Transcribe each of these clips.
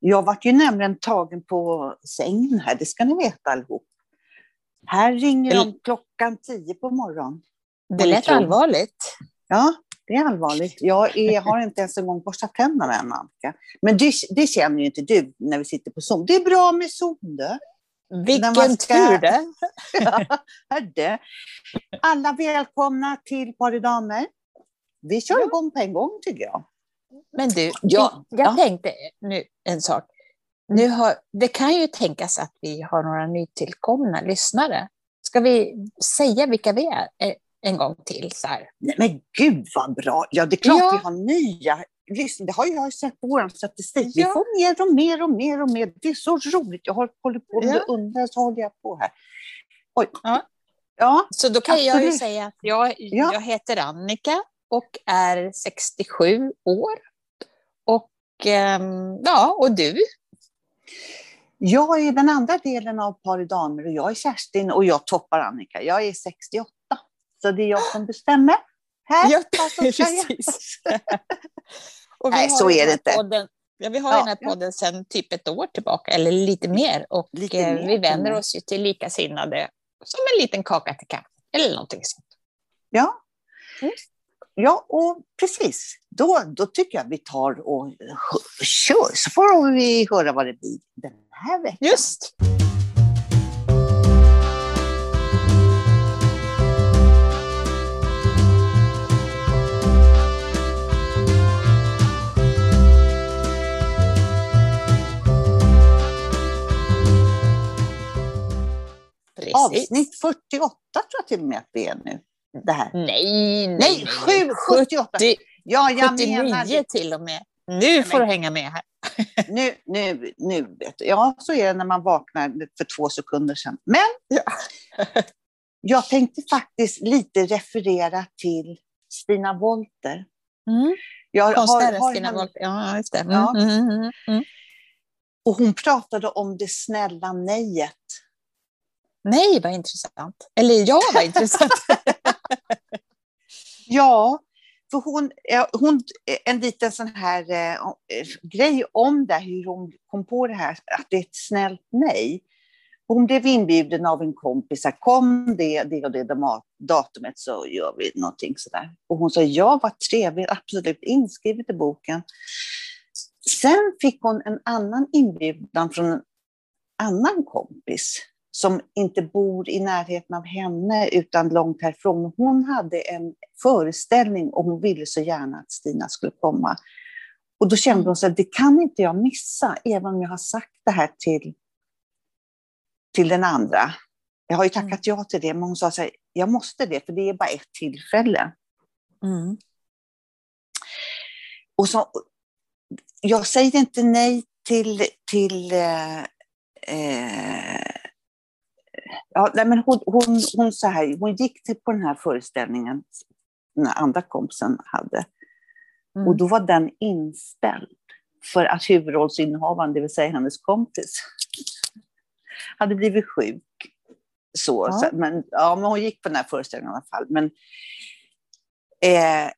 Jag vart ju nämligen tagen på sängen här, det ska ni veta allihop. Här ringer de klockan tio på morgonen. Det lät allvarligt. Ja, det är allvarligt. Jag är, har inte ens en gång borstat tänderna än, Annika. Men det, det känner ju inte du när vi sitter på Zoom. Det är bra med Zoom, du. Vilken ska... tur det! ja, det. Alla välkomna till Par damer. Vi kör igång på en gång, tycker jag. Men du, ja, jag ja. tänkte nu en sak. Nu har, det kan ju tänkas att vi har några nytillkomna lyssnare. Ska vi säga vilka vi är eh, en gång till? Så här? Nej, men gud vad bra! Ja, det är klart ja. vi har nya lyssnare. Det har jag sett på vår statistik. Vi får mer och mer och mer och mer. Det är så roligt. Jag har hållit på med ja. undrar så håller jag på här. Oj. Ja. ja. Så då kan absolut. jag ju säga att jag, jag heter Annika och är 67 år. Och ehm, ja, och du? Jag är den andra delen av Par i damer och jag är Kerstin och jag toppar Annika. Jag är 68, så det är jag som bestämmer. Här, ja, precis. och Nej, så är det inte. Podden, ja, vi har ja, den här podden sedan typ ett år tillbaka, eller lite mer. Och lite eh, mer, vi vänder oss ju till likasinnade som en liten kaka till kaffe, eller någonting sånt. Ja. Mm. Ja, och precis. Då, då tycker jag vi tar och kör, så får vi höra vad det blir den här veckan. Just. Precis. Avsnitt 48 tror jag till och med att vi är nu det här. Nej, nej, nej 7, 78. 70, ja, jag 79 menar... till och med. Nu får du hänga med här. nu, nu, nu. Ja, så är det när man vaknar för två sekunder sedan. Men ja. jag tänkte faktiskt lite referera till Stina Wolter. Mm. Jag Konstnären har, Stina Wolter, ja just det. Mm, ja. Mm, mm, mm, Och hon pratade om det snälla nejet. Nej, vad intressant. Eller ja, vad intressant. ja, för hon, hon, eh, en liten sån här eh, eh grej om det, hur hon kom på det här, att det är ett snällt nej. Hon blev inbjuden av en kompis, att kom det, det och det datumet så gör vi någonting sådär. Och hon sa ja, vad trevligt, absolut inskrivet i boken. Sen fick hon en annan inbjudan från en annan kompis som inte bor i närheten av henne utan långt härifrån. Hon hade en föreställning och hon ville så gärna att Stina skulle komma. Och då kände hon att det kan inte jag missa, även om jag har sagt det här till, till den andra. Jag har ju mm. tackat ja till det, men hon sa så här, jag måste det, för det är bara ett tillfälle. Mm. Och så, jag säger inte nej till, till eh, eh, ja, nej, men hon, hon, hon, så här, hon gick till på den här föreställningen den andra kompisen hade. Mm. Och då var den inställd för att huvudrollsinnehavaren, det vill säga hennes kompis, hade blivit sjuk. Så, ja. så, men, ja, men hon gick på den här föreställningen i alla fall. Men, eh,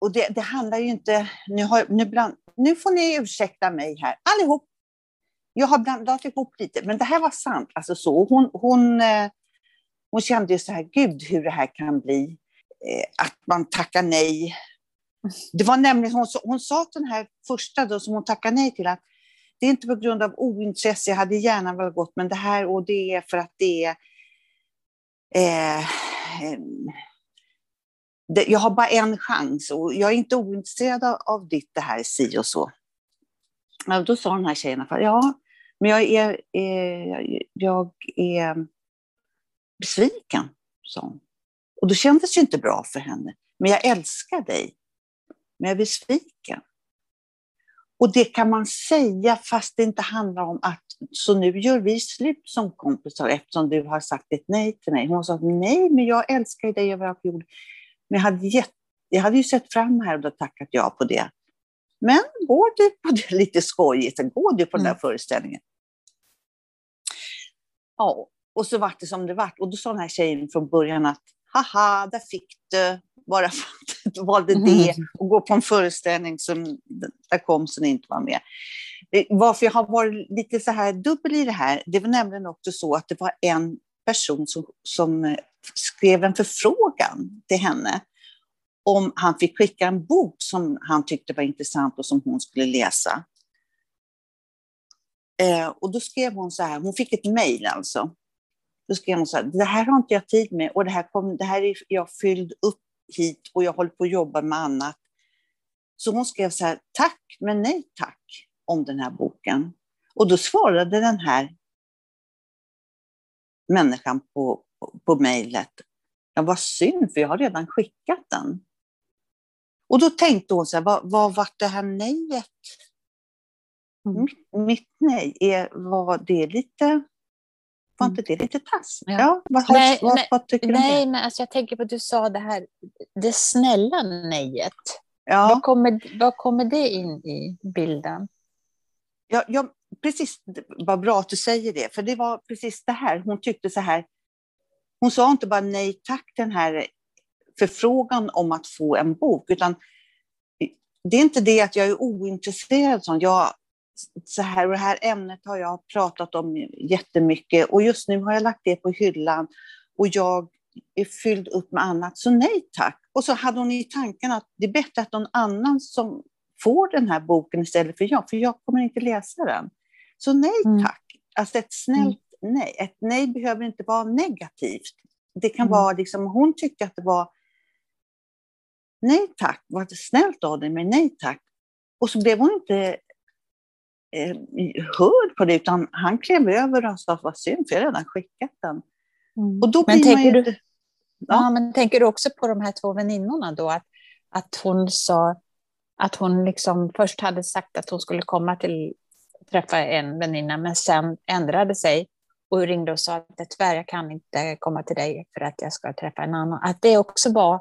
och det, det, handlar ju inte... Nu, har, nu, bland, nu får ni ursäkta mig här, allihop jag har blandat ihop lite, men det här var sant. Alltså så. Hon, hon, eh, hon kände ju så här, gud hur det här kan bli. Eh, att man tackar nej. Det var nämligen, hon, hon sa till den här första då, som hon tackade nej till, att det är inte på grund av ointresse, jag hade gärna velat gått, men det här och det är för att det är eh, eh det, jag har bara en chans och jag är inte ointresserad av, av ditt det här si och så. Ja, då sa den här tjejen, ja, men jag är, är, jag är besviken, sa hon. Och då kändes det inte bra för henne. Men jag älskar dig. Men jag är besviken. Och det kan man säga fast det inte handlar om att så nu gör vi slut som kompisar eftersom du har sagt ett nej till mig. Hon sa nej, men jag älskar dig över allt jord. Men jag hade, gett, jag hade ju sett fram här och tackat ja på det. Men går du på det lite skojigt, går du på den där mm. föreställningen? Ja, och så vart det som det vart. Och då sa den här tjejen från början att haha, där fick du. bara för att jag valde det och gå på en föreställning som där Komsen inte var med. Varför jag har varit lite så här dubbel i det här, det var nämligen också så att det var en person som, som skrev en förfrågan till henne om han fick skicka en bok som han tyckte var intressant och som hon skulle läsa. Eh, och då skrev hon så här, hon fick ett mejl alltså. Då skrev hon så här, det här har inte jag tid med och det här, kom, det här är jag fylld upp hit och jag håller på att jobba med annat. Så hon skrev så här, tack men nej tack om den här boken. Och då svarade den här människan på, på, på mejlet, ja vad synd för jag har redan skickat den. Och då tänkte hon så här, vad, vad var det här nejet? Mm. Mitt, mitt nej, är, var det lite var inte det lite tass? Ja. ja vad, nej, vad, nej, vad tycker du Nej, men alltså jag tänker på att du sa det här, det snälla nejet. Ja. Vad, kommer, vad kommer det in i bilden? Ja, ja, precis, vad bra att du säger det, för det var precis det här. Hon tyckte så här, hon sa inte bara nej tack den här förfrågan om att få en bok, utan det är inte det att jag är ointresserad. Sånt. Jag, så här, och det här ämnet har jag pratat om jättemycket och just nu har jag lagt det på hyllan och jag är fylld upp med annat, så nej tack. Och så hade hon i tanken att det är bättre att någon annan som får den här boken istället för jag, för jag kommer inte läsa den. Så nej mm. tack. Alltså ett snällt mm. nej. Ett nej behöver inte vara negativt. Det kan mm. vara liksom, hon tyckte att det var nej tack, var det snällt av dig, men nej tack. Och så blev hon inte eh, hörd på det, utan han klev över och sa vad synd, för jag har redan skickat den. Mm. Och då men tänker, du, inte... ja. ja. men tänker du också på de här två väninnorna då? Att, att hon sa att hon liksom först hade sagt att hon skulle komma till träffa en väninna, men sen ändrade sig och ringde och sa att tyvärr, jag kan inte komma till dig för att jag ska träffa en annan. Att det också var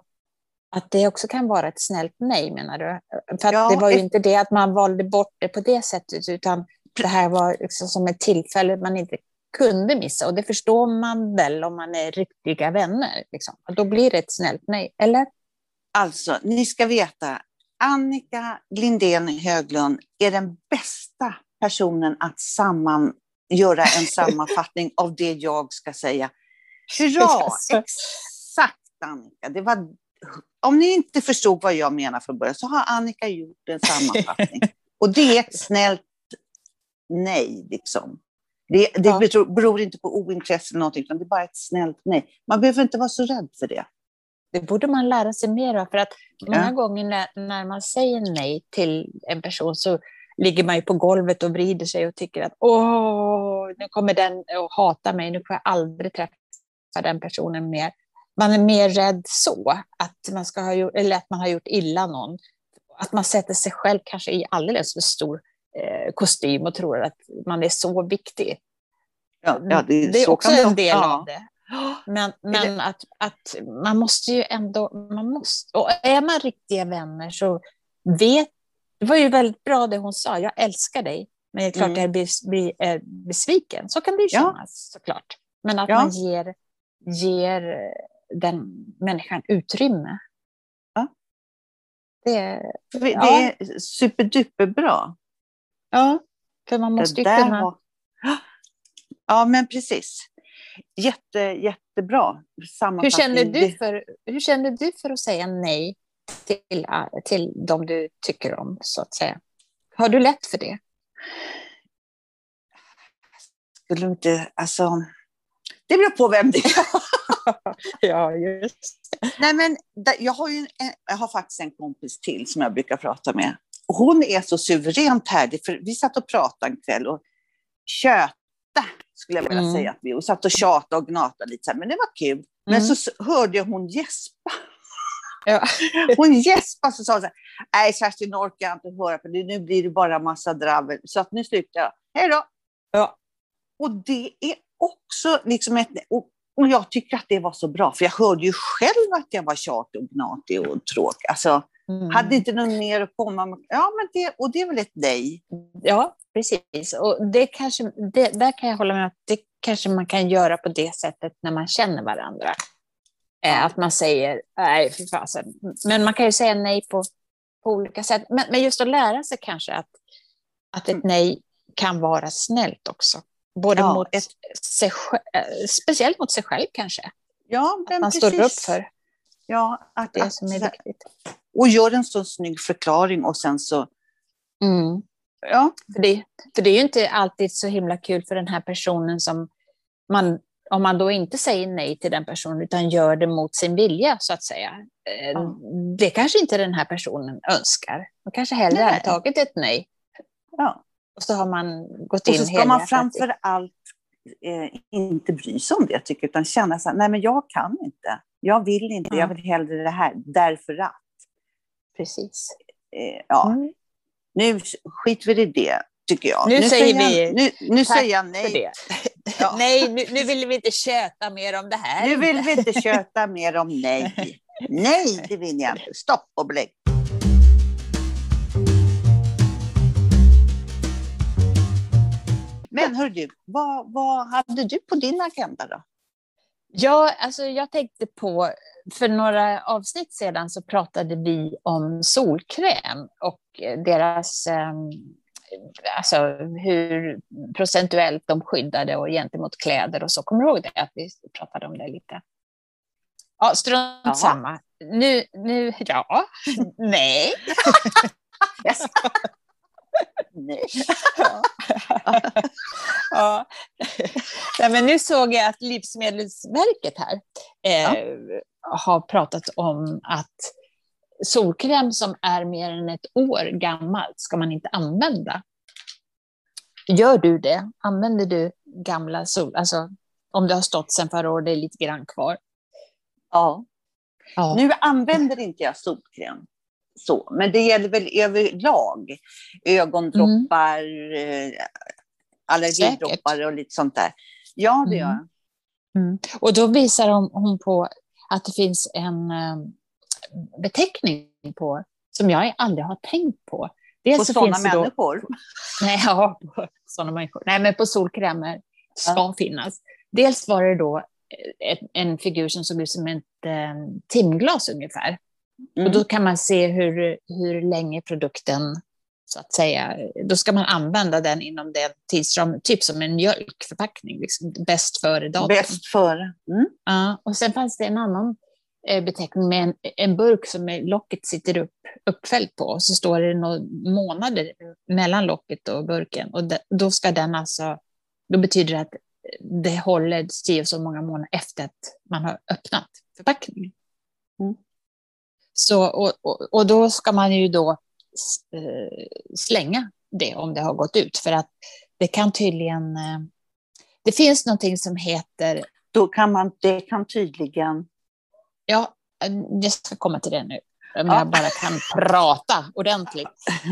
att det också kan vara ett snällt nej, menar du? För ja, det var ju ett... inte det att man valde bort det på det sättet, utan det här var liksom som ett tillfälle man inte kunde missa. Och det förstår man väl om man är riktiga vänner. Liksom. Då blir det ett snällt nej, eller? Alltså, ni ska veta, Annika Lindén Höglund är den bästa personen att samman, göra en sammanfattning av det jag ska säga. Hurra! Exakt Annika, det var om ni inte förstod vad jag menar från början så har Annika gjort en sammanfattning. och det är ett snällt nej, liksom. Det, det ja. beror, beror, inte på ointresse eller någonting, utan det är bara ett snällt nej. Man behöver inte vara så rädd för det. Det borde man lära sig mer av, för att många ja. gånger när, när man säger nej till en person så ligger man ju på golvet och vrider sig och tycker att åh, nu kommer den att hata mig, nu får jag aldrig träffa den personen mer man är mer rädd så, att man, ska ha gjort, eller att man har gjort illa någon. Att man sätter sig själv kanske i alldeles för stor eh, kostym och tror att man är så viktig. Ja, ja det, är, det är också en del ja. av det. Men, men att, att man måste ju ändå, man måste, och är man riktiga vänner så vet, det var ju väldigt bra det hon sa, jag älskar dig, men det är klart mm. jag blir, blir är besviken, så kan det ju kännas ja. såklart. Men att ja. man ger, ger den människan utrymme. Ja. Det, det ja. är superduperbra. Ja, för man måste ju kunna... Var... Ja, men precis. Jätte, jättebra hur känner, du för, hur känner du för att säga nej till, till de du tycker om, så att säga? Har du lätt för det? Skulle inte, alltså, det beror på vem det är. ja, just Nej, men jag har, ju en, jag har faktiskt en kompis till som jag brukar prata med. Hon är så suveränt härlig, för vi satt och pratade en kväll och köta, skulle jag vilja mm. säga. Att vi, och satt och tjatade och gnatade lite, men det var kul. Men mm. så hörde jag hon gäspa. Ja. Hon gäspade och sa så här, nej Kerstin orkar jag inte höra på, nu blir det bara massa dravel. Så att nu slutar jag. Hej då! Ja. Och det är också liksom ett... Och och jag tycker att det var så bra, för jag hörde ju själv att jag var tjatig och gnatig och tråkig. Alltså, mm. Hade inte någon mer att komma med. Ja, men det, och det är väl ett nej. Ja, precis. Och det kanske, det, där kan jag hålla med att det kanske man kan göra på det sättet när man känner varandra. Eh, att man säger nej, för fasen. Men man kan ju säga nej på, på olika sätt. Men, men just att lära sig kanske att, att ett mm. nej kan vara snällt också. Både ja, mot ett... sig eh, speciellt mot sig själv kanske. Ja, att man precis. står upp för ja, att, det som är viktigt. Och gör en så snygg förklaring och sen så... Mm. Ja. För det, för det är ju inte alltid så himla kul för den här personen som man om man då inte säger nej till den personen utan gör det mot sin vilja så att säga. Eh, ja. Det kanske inte den här personen önskar. Man kanske hellre nej. hade tagit ett nej. Ja. Och så har man gått in Och så ska man framför allt eh, inte bry sig om det, tycker, utan känna så här, nej men jag kan inte. Jag vill inte, ja. jag vill hellre det här, därför att. Precis. Eh, ja. Mm. Nu skiter vi i det, tycker jag. Nu, nu säger vi jag, nu, nu säger jag nej. Ja. Nej, nu, nu, vill vi inte köta mer om det här. Nu vill vi inte köta mer om nej. Nej, det vill jag inte. Stopp och belägg. Men hör du, vad, vad hade du på din agenda då? Ja, alltså jag tänkte på, för några avsnitt sedan så pratade vi om solkräm och deras um, alltså hur procentuellt de skyddade och gentemot kläder och så. Kommer du ihåg det? Att vi pratade om det lite. Ja, strunt Jaha. samma. Nu, nu, ja, nej. nej. ja. ja. men nu såg jag att Livsmedelsverket här eh, ja. har pratat om att solkräm som är mer än ett år gammalt ska man inte använda. Gör du det? Använder du gamla sol, alltså om det har stått sedan förra året, det är lite grann kvar? Ja. ja. Nu använder inte jag solkräm så, men det gäller väl överlag. Ögondroppar, mm. Allergidroppar och lite sånt där. Ja, det gör. Mm. mm. Och då visar hon på att det finns en eh, beteckning på som jag aldrig har tänkt på. Dels på sådana människor? Då, nej, ja, på sådana människor. Nej, men på solkrämer ska ja. finnas. Dels var det då ett, en figur som såg ut som ett um, timglas ungefär. Mm. Och då kan man se hur, hur länge produkten, så att säga, då ska man använda den inom den tidsram, typ som en mjölkförpackning, liksom, bäst före datum. Bäst före. Mm. Ja, och sen fanns det en annan Eh, beteckning med en, en burk som locket sitter upp, uppfällt på. Så står det några månader mellan locket och burken. Och de, då ska den alltså, då betyder det att det håller si så många månader efter att man har öppnat förpackningen. Så, och, och, och, då ska man ju då eh, slänga det om det har gått ut. För att det kan tydligen... Eh, det finns någonting som heter... Då kan man, det kan tydligen Ja, jag ska komma till det nu. Om ja. jag bara kan prata ordentligt.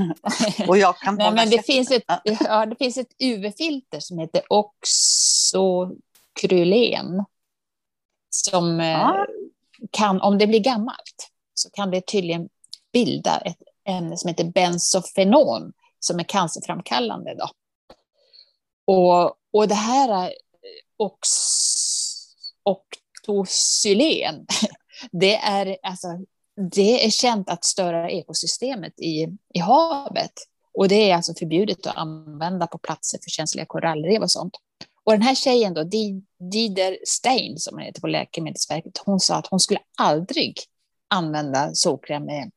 Och jag kan Nej, men det, finns ett, ja, det finns ett UV-filter som heter oxokrylen. Som eh, ja. kan, om det blir gammalt, så kan det tydligen bilda ett ämne som heter bensofenon, som är cancerframkallande. Då. Och, och det här är ox, oktosylen det är, alltså, det är känt att störa ekosystemet i, i havet. Och det är alltså förbjudet att använda på platser för känsliga korallrev och sånt. Och den här tjejen då, Dider Stein, som hon heter på Läkemedelsverket, hon sa att hon skulle aldrig använda solkräm med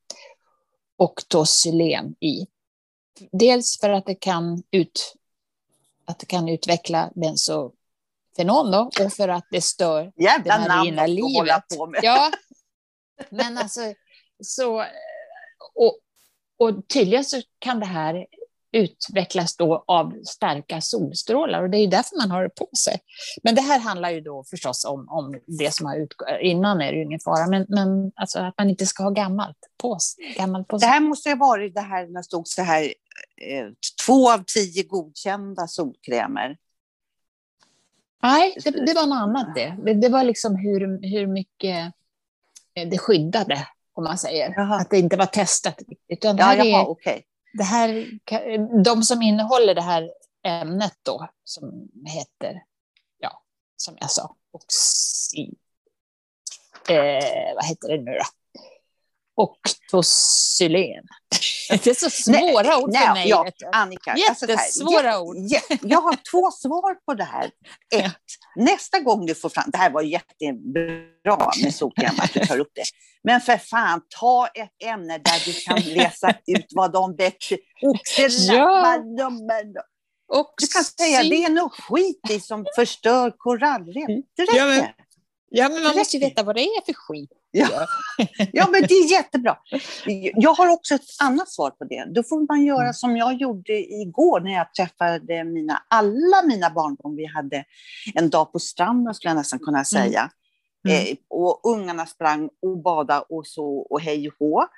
oktosylen i. Dels för att det kan, ut, att det kan utveckla benzo, fenon då, och för att det stör Jävla det marina livet. Hålla på med. Ja, men alltså så... Och, och tydligen så kan det här utvecklas då av starka solstrålar och det är ju därför man har det på sig. Men det här handlar ju då förstås om, om det som har utgått. Innan är det ju ingen fara, men, men alltså att man inte ska ha gammalt på, gammalt på sig. Det här måste ju varit det här när det stod så här, eh, två av tio godkända solkrämer. Nej, det, det, var något annat det. det. det. var liksom hur, hur mycket eh, det skyddade, om man säger. Jaha. Att det inte var testat. Utan det här ja, jaha, är, okay. Det här, de som innehåller det här ämnet då, som heter, ja, som jag sa, oxy, eh, vad heter det nu då? Oktosylen. Det är så svåra nej, ord för mig. Ja, Annika, alltså Jättesvåra alltså ord. Jag har två svar på det här. Ett, nästa gång du får fram, det här var jättebra med solkräm att du tar upp det. Men för fan, ta ett ämne där du kan läsa ut vad de betyder. Ja. Du kan säga det är något skit i som förstör korallrev. Det räcker. Ja, men, ja, men man måste ju veta vad det är för skit. Ja. ja, men det är jättebra. Jag har också ett annat svar på det. Då får man göra mm. som jag gjorde igår när jag träffade mina, alla mina barnbarn. Vi hade en dag på stranden skulle jag nästan kunna mm. säga. Mm. Eh, och ungarna sprang och badade och så och hej och hå.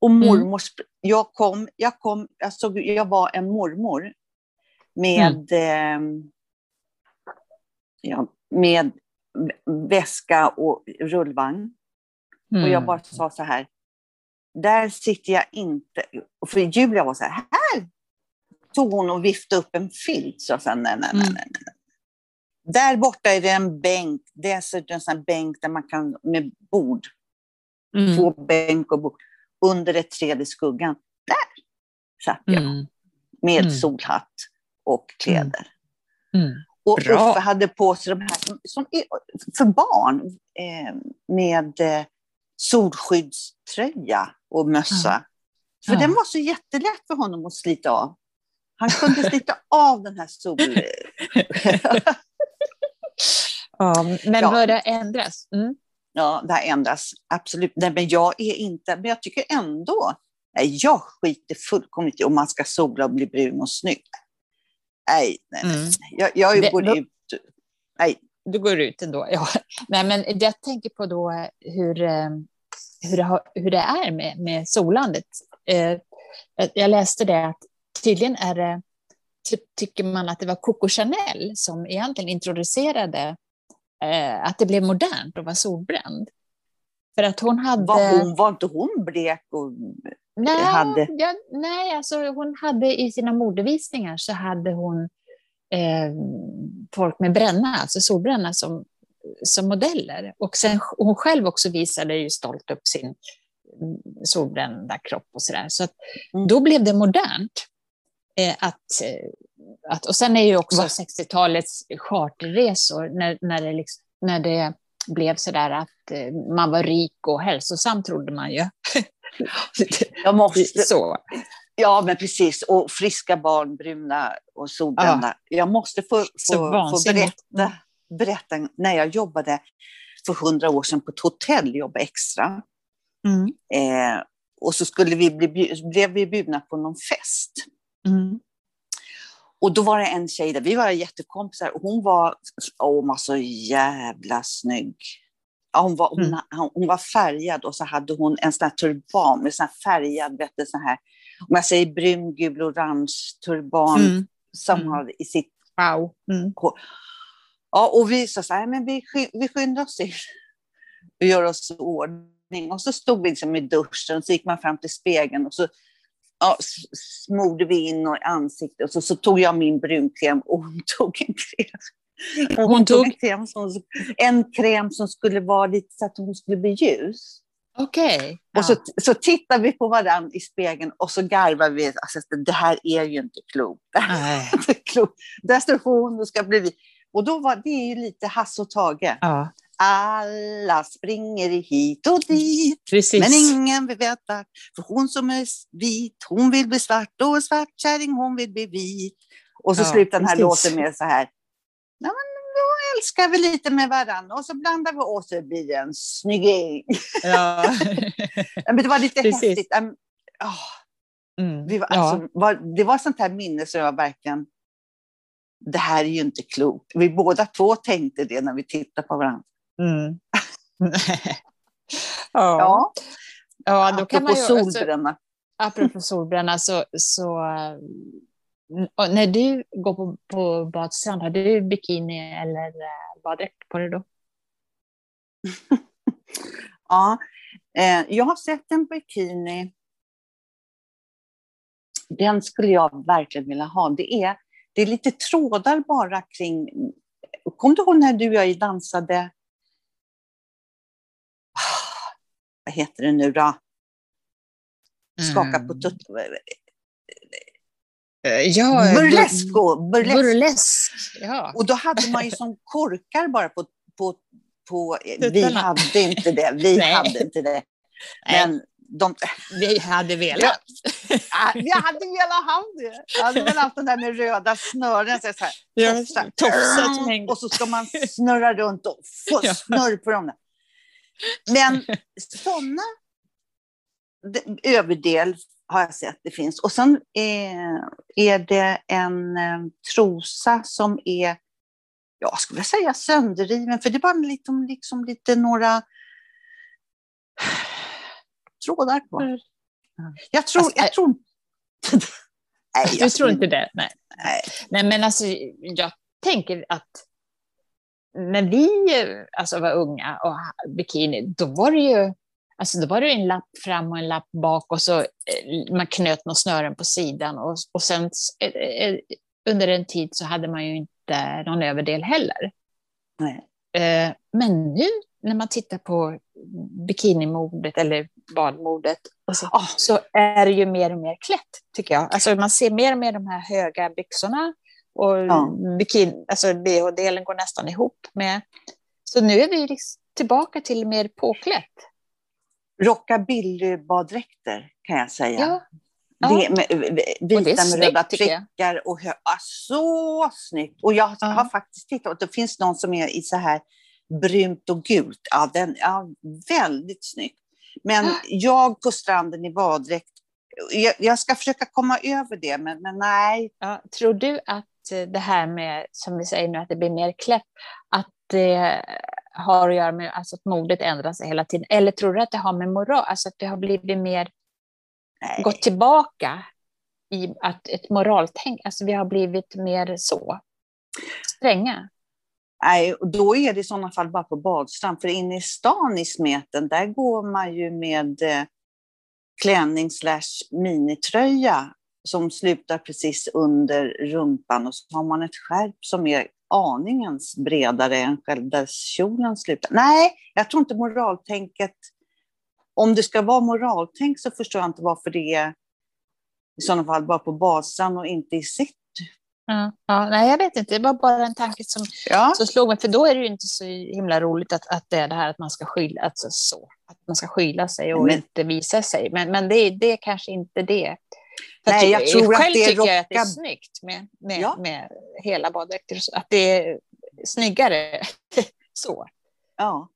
Och mm. mormor, jag kom, jag kom, jag, såg, jag var en mormor med, mm. eh, ja, med väska och rullvagn. Mm. Och jag bara sa så här, där sitter jag inte. För Julia var så här, här tog hon och viftade upp en filt. Så jag sa, nej, nej, nej, mm. nej, nej. Där borta är det en bänk, dessutom en sån bänk där man kan med bord. Mm. Två bänk och bord. Under ett träd i skuggan. Där satt jag. Mm. Med mm. solhatt och kläder. Mm. mm. Och Bra. Uffe hade på sig de här som, som för barn eh, med eh, solskyddströja och mössa. Mm. För ja. den var så jättelätt för honom att slita av. Han kunde slita av den här sol... ja, men ja. börjar ändras? Mm. Ja, det ändras. Absolut. Nej, men jag är inte... Men jag tycker ändå... Nej, jag skiter fullkomligt i om man ska sola och bli brun och snygg. Nej, nej, nej. Mm. Jag, jag går det, ut. Nej, du går ut ändå. Ja. Nej, men jag tänker på då hur, eh, hur, det, har, hur det är med, med solandet. Eh, jag läste det att tydligen är det, tycker man att det var Coco Chanel som egentligen introducerade eh, att det blev modernt att vara solbränd. För att hon hade... Var, hon, var inte hon blek och nej, hade... Ja, nej, alltså hon hade i sina modevisningar så hade hon eh, folk med bränna, alltså solbränna som, som modeller. Och sen hon själv också visade ju stolt upp sin solbrända kropp och sådär. Så att, mm. då blev det modernt. Eh, att, eh, att, och sen är ju också 60-talets charterresor, när, när, det liksom, när det blev sådär att eh, man var rik och hälsosam, trodde man ju. Jag måste, så. Ja, men precis. Och friska barn, bruna och solbrända. Ja. Jag måste få, få, få berätta, berätta när jag jobbade för hundra år sedan på ett hotell, jobba extra. Mm. Eh, och så skulle vi bli, blev vi bjudna på någon fest. Mm. Och då var det en tjej där, vi var jättekompisar, och hon var, oh, hon var så jävla snygg. Ja, hon, var, mm. hon, hon, var färgad och så hade hon en sån här turban med sån här färgad, vet du, sån här om jag säger brun, gul, orange turban mm. som mm. har i sitt... Wow. Mm. Ja, och vi sa så här, men vi, vi skyndar oss in och gör oss i ordning. Och så stod vi liksom i duschen, så gick man fram till spegeln och så ja, smorde vi in och ansiktet och så, så tog jag min brunkräm och hon tog en kräm. Hon, hon tog en kräm, som, en kräm som skulle vara lite så att hon skulle bli ljus. Okej. Okay. Och så, så tittar vi på varandra i spegeln och så garvar vi. Alltså, det här är ju inte klokt. Där står hon och ska bli vi. Och då var det ju lite Hasse och Tage. Ja. Alla springer hit och dit, Precis. men ingen vill veta. För hon som är vit, hon vill bli svart och svartkärring, hon vill bli vit. Och så ja, slutar den här låten med så här. Ja, men älskar vi lite med varandra och så blandar vi och så blir det en snygging. Ja. men det var lite Precis. häftigt. Um, oh. mm. vi var, alltså, ja. var, det var sånt här minne som jag verkligen, det här är ju inte klokt. Vi båda två tänkte det när vi tittade på varandra. Mm. ja. ja. Ja, då kan man ju, alltså, solbränna. Apropå solbränna så, så och när du går på, på badstrand, har du bikini eller eh, baddräkt på dig då? ja, eh, jag har sett en bikini. Den skulle jag verkligen vilja ha. Det är, det är lite trådar bara kring... Kommer du ihåg när du och jag dansade vad heter det nu då? Skaka på tutt... Eh, ja, burlesk. burlesk. burlesk. Ja. Och då hade man ju som korkar bara på... på, på vi hade inte det. Vi hade inte det. Men de... Vi hade velat. Ja, vi hade velat ha det. Jag hade väl haft den där med röda snören. Så här, ja, tofsar. Och så ska man snurra runt och få snurr på dem. Där. Men sådana överdel har jag sett det finns. Och sen är, är det en eh, trosa som är, jag skulle säga sönderriven, för det är bara liksom, liksom lite några trådar kvar. Jag tror, alltså, jag tror Nej, jag du tror inte det? Nej. Nej. Nej, men alltså jag tänker att när vi alltså, var unga och bikini, då var det ju alltså, då var det en lapp fram och en lapp bak och så eh, man knöt några snören på sidan och, och sen eh, eh, under en tid så hade man ju inte någon överdel heller. Nej. Men nu när man tittar på bikinimodet eller badmodet så, oh, så är det ju mer och mer klätt, tycker jag. Alltså man ser mer och mer de här höga byxorna och ja. bikini, alltså bh-delen går nästan ihop med... Så nu är vi liksom tillbaka till mer påklätt. Rockabilly-baddräkter kan jag säga. Ja. Det, med, vita med röda prickar. Och hö, ah, så snyggt! Och jag ja. har faktiskt tittat, och det finns någon som är i så här brunt och gult. Ja, den, ja, väldigt snyggt. Men jag på stranden i baddräkt, jag, jag, ska försöka komma över det, men, men nej. Ja, tror du att det här med, som vi säger nu, att det blir mer klätt, att det har att göra med alltså, att modet ändrar sig hela tiden? Eller tror du att det har med moral, alltså att det har blivit mer, nej. gått tillbaka i att ett moraltänk, alltså vi har blivit mer så stränga? Nej, då är det i sådana fall bara på badstrand. För inne i stan i Smeten, där går man ju med eh, klänning slash minitröja som slutar precis under rumpan och så har man ett skärp som är aningens bredare än själva kjolen slutar. Nej, jag tror inte moraltänket... Om det ska vara moraltänk så förstår jag inte varför det är i sådana fall bara på basan och inte i sitt Ja, ja, nej, jag vet inte, det var bara en tanke som, ja. som slog mig, för då är det ju inte så himla roligt att, att det är det här att man ska skylla, alltså så, att man ska skylla sig och men, inte visa sig, men, men det, det är kanske inte det. Nej, jag, tror själv att det tycker jag att det är snyggt med, med, ja. med hela baddräkter, att det är snyggare så. Ja,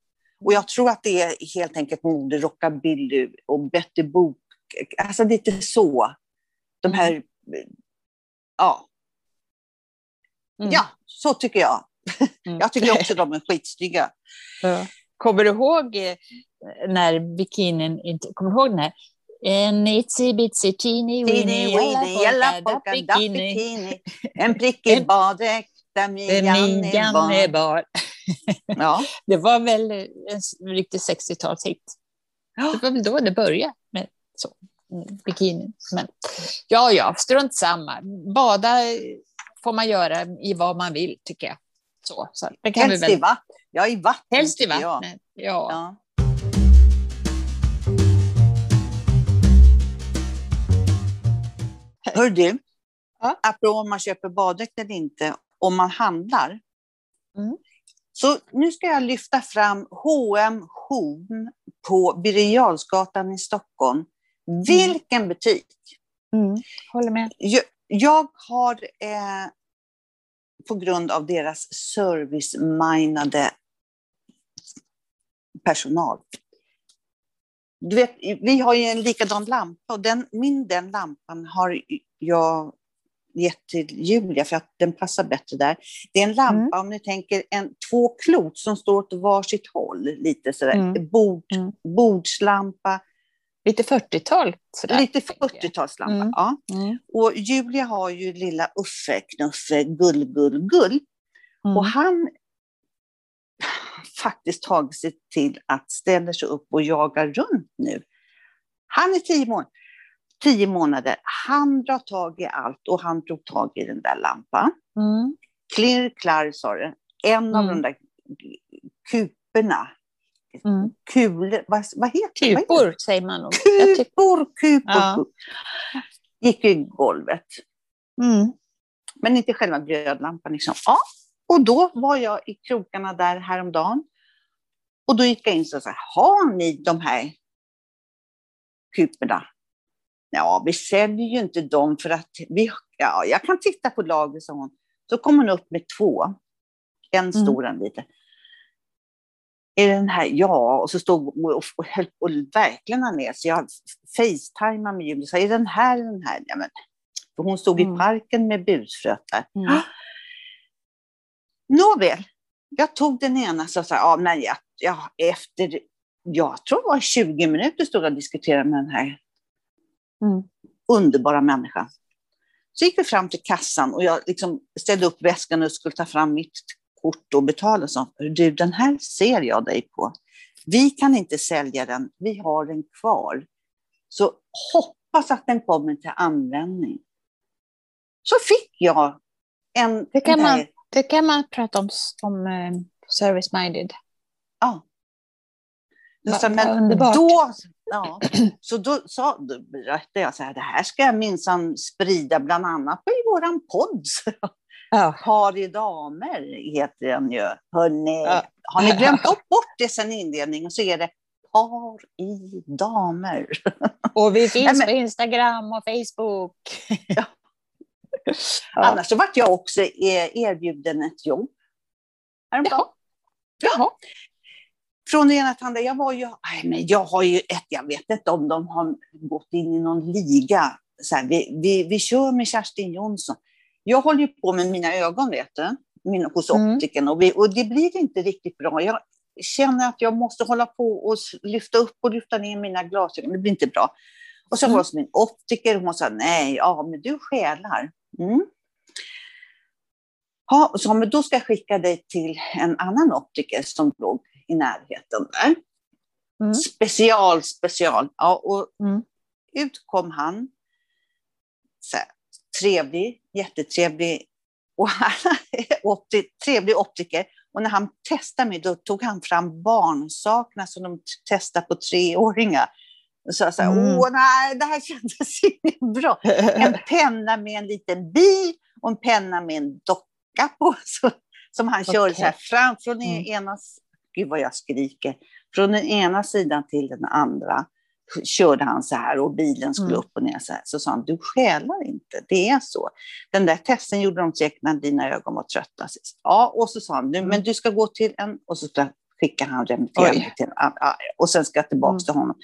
och jag tror att det är helt enkelt mode, rockabilly och Betty Boop, alltså lite så. De här, ja, Mm. Ja, så tycker jag. Mm. Jag tycker också de är skitsnygga. Ja. Kommer du ihåg eh, när bikinin. Kommer du ihåg den här? En itsy bitsy teeny weeny jalla polka bikini. En prickig baddräkt där midjan är bar. ja. Det var väl en riktig 60-talshit. Det var väl då det började med så, bikini. Men ja, ja, strunt samma. Bada får man göra i vad man vill, tycker jag. Så, så det kan Helst vi väl... i vatten. Ja, i vatten. Helst i vattnet, ja. ja. Hör du, ja? apropå om man köper baddräkt eller inte, om man handlar. Mm. Så nu ska jag lyfta fram H&M Hon på Birger i Stockholm. Mm. Vilken butik! Mm. Håller med. Jag, jag har eh, på grund av deras service-mindade personal. Du vet, vi har ju en likadan lampa och den, min den lampan har jag gett till Julia för att den passar bättre där. Det är en lampa, mm. om ni tänker en, två klot som står åt varsitt håll, lite sådär. Mm. Bord, mm. Bordslampa, Lite 40-tal. Lite 40-talslampa, mm. ja. Mm. Och Julia har ju lilla Uffe, Knuffe, Gull, Gull, Gull. Mm. Och han faktiskt tagit sig till att ställa sig upp och jaga runt nu. Han är tio, må tio månader. Han drar tag i allt och han drog tag i den där lampan. Mm. Klirr, klarr, sa det. En av mm. de där kuperna mm. kulor, vad, vad heter det? Kupor säger man nog. Kupor, kupor. Ja. Gick i golvet. Mm. Men inte själva glödlampan. Liksom. Ja. Och då var jag i krokarna där häromdagen. Och då gick jag in och sa, har ni de här kuporna? Ja, vi säljer ju inte dem för att vi, ja, jag kan titta på lagret, sa hon. Så kom hon upp med två. En mm. stor och en liten. Är den här? Ja, och så stod och, och höll på verkligen ner så jag facetimade med Julie. Är den här den här? Ja, men, för hon stod mm. i parken med busfrötter. Mm. Nåväl, jag tog den ena så sa ja, men jag, ja, efter, jag tror det var 20 minuter stod jag och diskuterade med den här mm. underbara människan. Så gick vi fram till kassan och jag liksom ställde upp väskan och skulle ta fram mitt kort och betala. Så, du, den här ser jag dig på. Vi kan inte sälja den, vi har den kvar. Så hoppas att den kommer till användning. Så fick jag en... Det kan, man, det kan man prata om som uh, service-minded. Ja. Just, men. Då, ja, så då, sa, då berättade jag så här, det här ska jag minsann sprida bland annat i våran podd. Ja. Par i damer heter den ju. Hörrni, ja. Har ni glömt bort det sen inledningen så är det Par i damer. Och vi finns men, på Instagram och Facebook. Ja. Annars så vart jag också erbjuden ett jobb. Jaha. Jaha. Från det ena till andra. Jag var ju, nej, men jag har ju ett, jag vet inte om de har gått in i någon liga. Så här, vi, vi, vi kör med Kerstin Jonsson. Jag håller ju på med mina ögon, vet du, min, hos mm. optiken och, vi, och det blir inte riktigt bra. Jag känner att jag måste hålla på och lyfta upp och lyfta ner mina glasögon. Det blir inte bra. Och så mm. var jag hos min optiker och hon sa, nej, ja, men du skälar. Mm. Ja, och så, men då ska jag skicka dig till en annan optiker som låg i närheten där. Mm. Special, special. Ja, och mm. ut kom han. Så här, trevlig, jättetrevlig och opti, trevlig optiker. Och när han testade mig, då tog han fram barnsakna som de testar på treåringar. Så jag sa, mm. åh nej, det här kändes inte bra. En penna med en liten bil och en penna med en docka på. Så, som han okay. körde så här fram från mm. ena, gud vad jag skriker, från den ena sidan till den andra körde han så här och bilen skulle mm. upp och ner så här. Så sa han, du skälar inte, det är så. Den där testen gjorde de säkert när dina ögon var trötta sist. Ja, och så sa han, mm. men du ska gå till en, och så skickar han remittering till en, och sen ska jag tillbaka mm. till honom.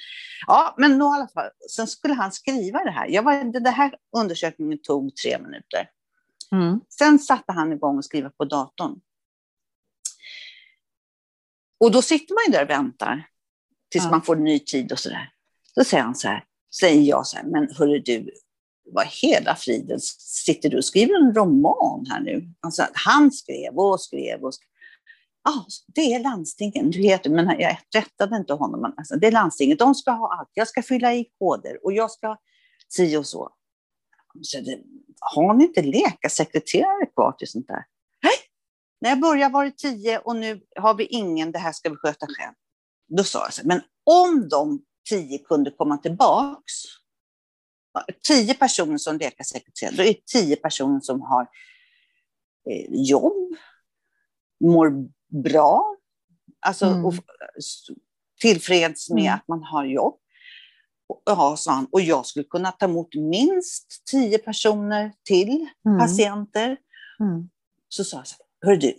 Ja, men nå, i alla fall, sen skulle han skriva det här. Jag var, det här undersökningen tog tre minuter. Mm. Sen satte han igång och skriva på datorn. Och då sitter man ju där och väntar tills ja. man får ny tid och så där. Då säger han så här, säger jag så här, men hörru du, vad hela friden sitter du och skriver en roman här nu? Alltså, han skrev och skrev och skrev. Ja, det är landstingen. Du heter, men jag rättade inte honom. Alltså, det är landstinget. De ska ha allt. Jag ska fylla i koder och jag ska si och så. så det, har ni inte läkarsekreterare kvar till sånt där? När jag började var det tio och nu har vi ingen. Det här ska vi sköta själv. Då sa jag så men om de tio kunde komma tillbaks, tio personer som läkarsekreterare, då är det tio personer som har eh, jobb, mår bra, alltså mm. och, tillfreds med mm. att man har jobb. Ja, sa han, och jag skulle kunna ta emot minst tio personer till mm. patienter. Mm. Så sa jag så hör du,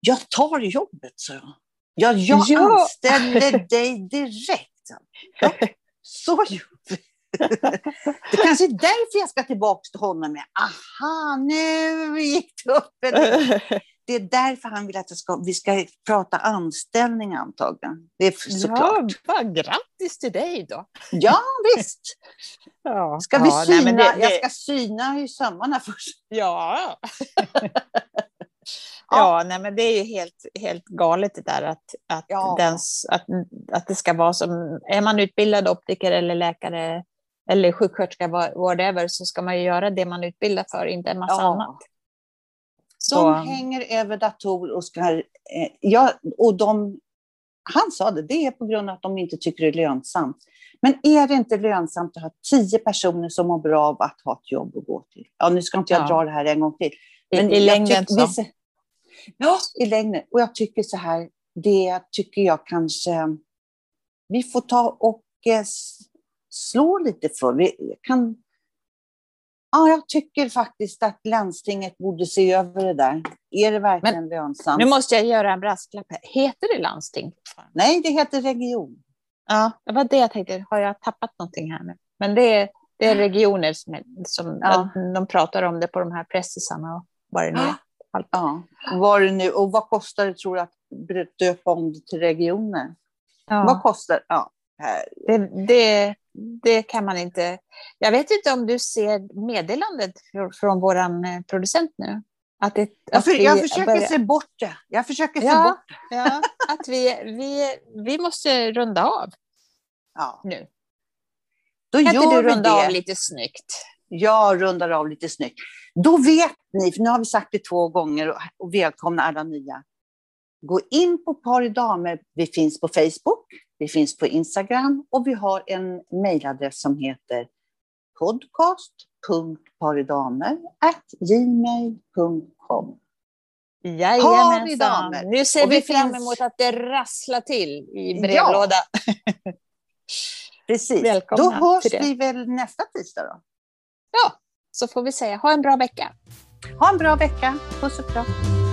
jag tar jobbet, sa jag. Jag, jag ja. anställer dig direkt. Ja, så gjorde vi. Det kanske är därför jag ska tillbaka till honom med, aha, nu gick det upp. Det är därför han vill att ska, vi ska prata anställning antagligen. Det är såklart. Ja, grattis till dig då. Ja, visst. Ja, ska vi syna? Nej, det, det... Jag ska syna i sömmarna först. Ja. Ja, nej, men det är ju helt, helt galet det där att, att, ja. dens, att, att det ska vara som, är man utbildad optiker eller läkare eller sjuksköterska, whatever, så ska man ju göra det man är utbildad för, inte en massa ja. annat. Så. De hänger över dator och ska, eh, ja, och de han sa det, det är på grund av att de inte tycker det är lönsamt. Men är det inte lönsamt att ha tio personer som mår bra av att ha ett jobb att gå till? Ja, nu ska inte jag ja. dra det här en gång till. Men I, i längden så. Vissa, ja, i längden. Och jag tycker så här, det tycker jag kanske vi får ta och eh, slå lite för. Vi kan Ja, jag tycker faktiskt att landstinget borde se över det där. Är det verkligen Men, lönsamt? Nu måste jag göra en brasklapp här. Heter det landsting? Nej, det heter region. Ja, det var det jag tänkte. Har jag tappat någonting här nu? Men det är, det är regioner som, som ja. de pratar om det på de här pressisarna vad det nu är. Ja, vad det nu, och vad kostar det tror du att döpa om det till regioner? Ja. Vad kostar ja, det, det, det, kan man inte. Jag vet inte om du ser meddelandet från vår eh, producent nu? Att det, jag, för, jag försöker börjar... se bort det. Jag försöker se ja, bort det. ja, att vi, vi, vi måste runda av ja. nu. Då kan inte du runda av lite snyggt? Jag rundar av lite snyggt. Då vet ni, för nu har vi sagt det två gånger och välkomna alla nya. Gå in på Paridamer. Vi finns på Facebook, vi finns på Instagram och vi har en mejladress som heter podcast.paridamer.gmail.com. Jajamensan. Nu ser vi, vi fram emot att det rasslar till i brevlådan. Ja. Precis. Välkomna då hörs vi väl nästa tisdag då? Ja, så får vi säga ha en bra vecka. Ha en bra vecka. Puss och kram.